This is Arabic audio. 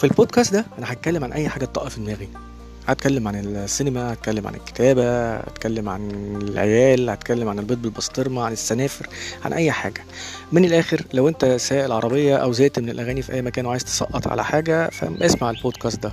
في البودكاست ده أنا هتكلم عن أي حاجة تطق في دماغي. هتكلم عن السينما هتكلم عن الكتابة هتكلم عن العيال هتكلم عن البيض بالبسطرمة عن السنافر عن أي حاجة. من الآخر لو أنت سايق العربية أو زهقت من الأغاني في أي مكان وعايز تسقط على حاجة فاسمع البودكاست ده.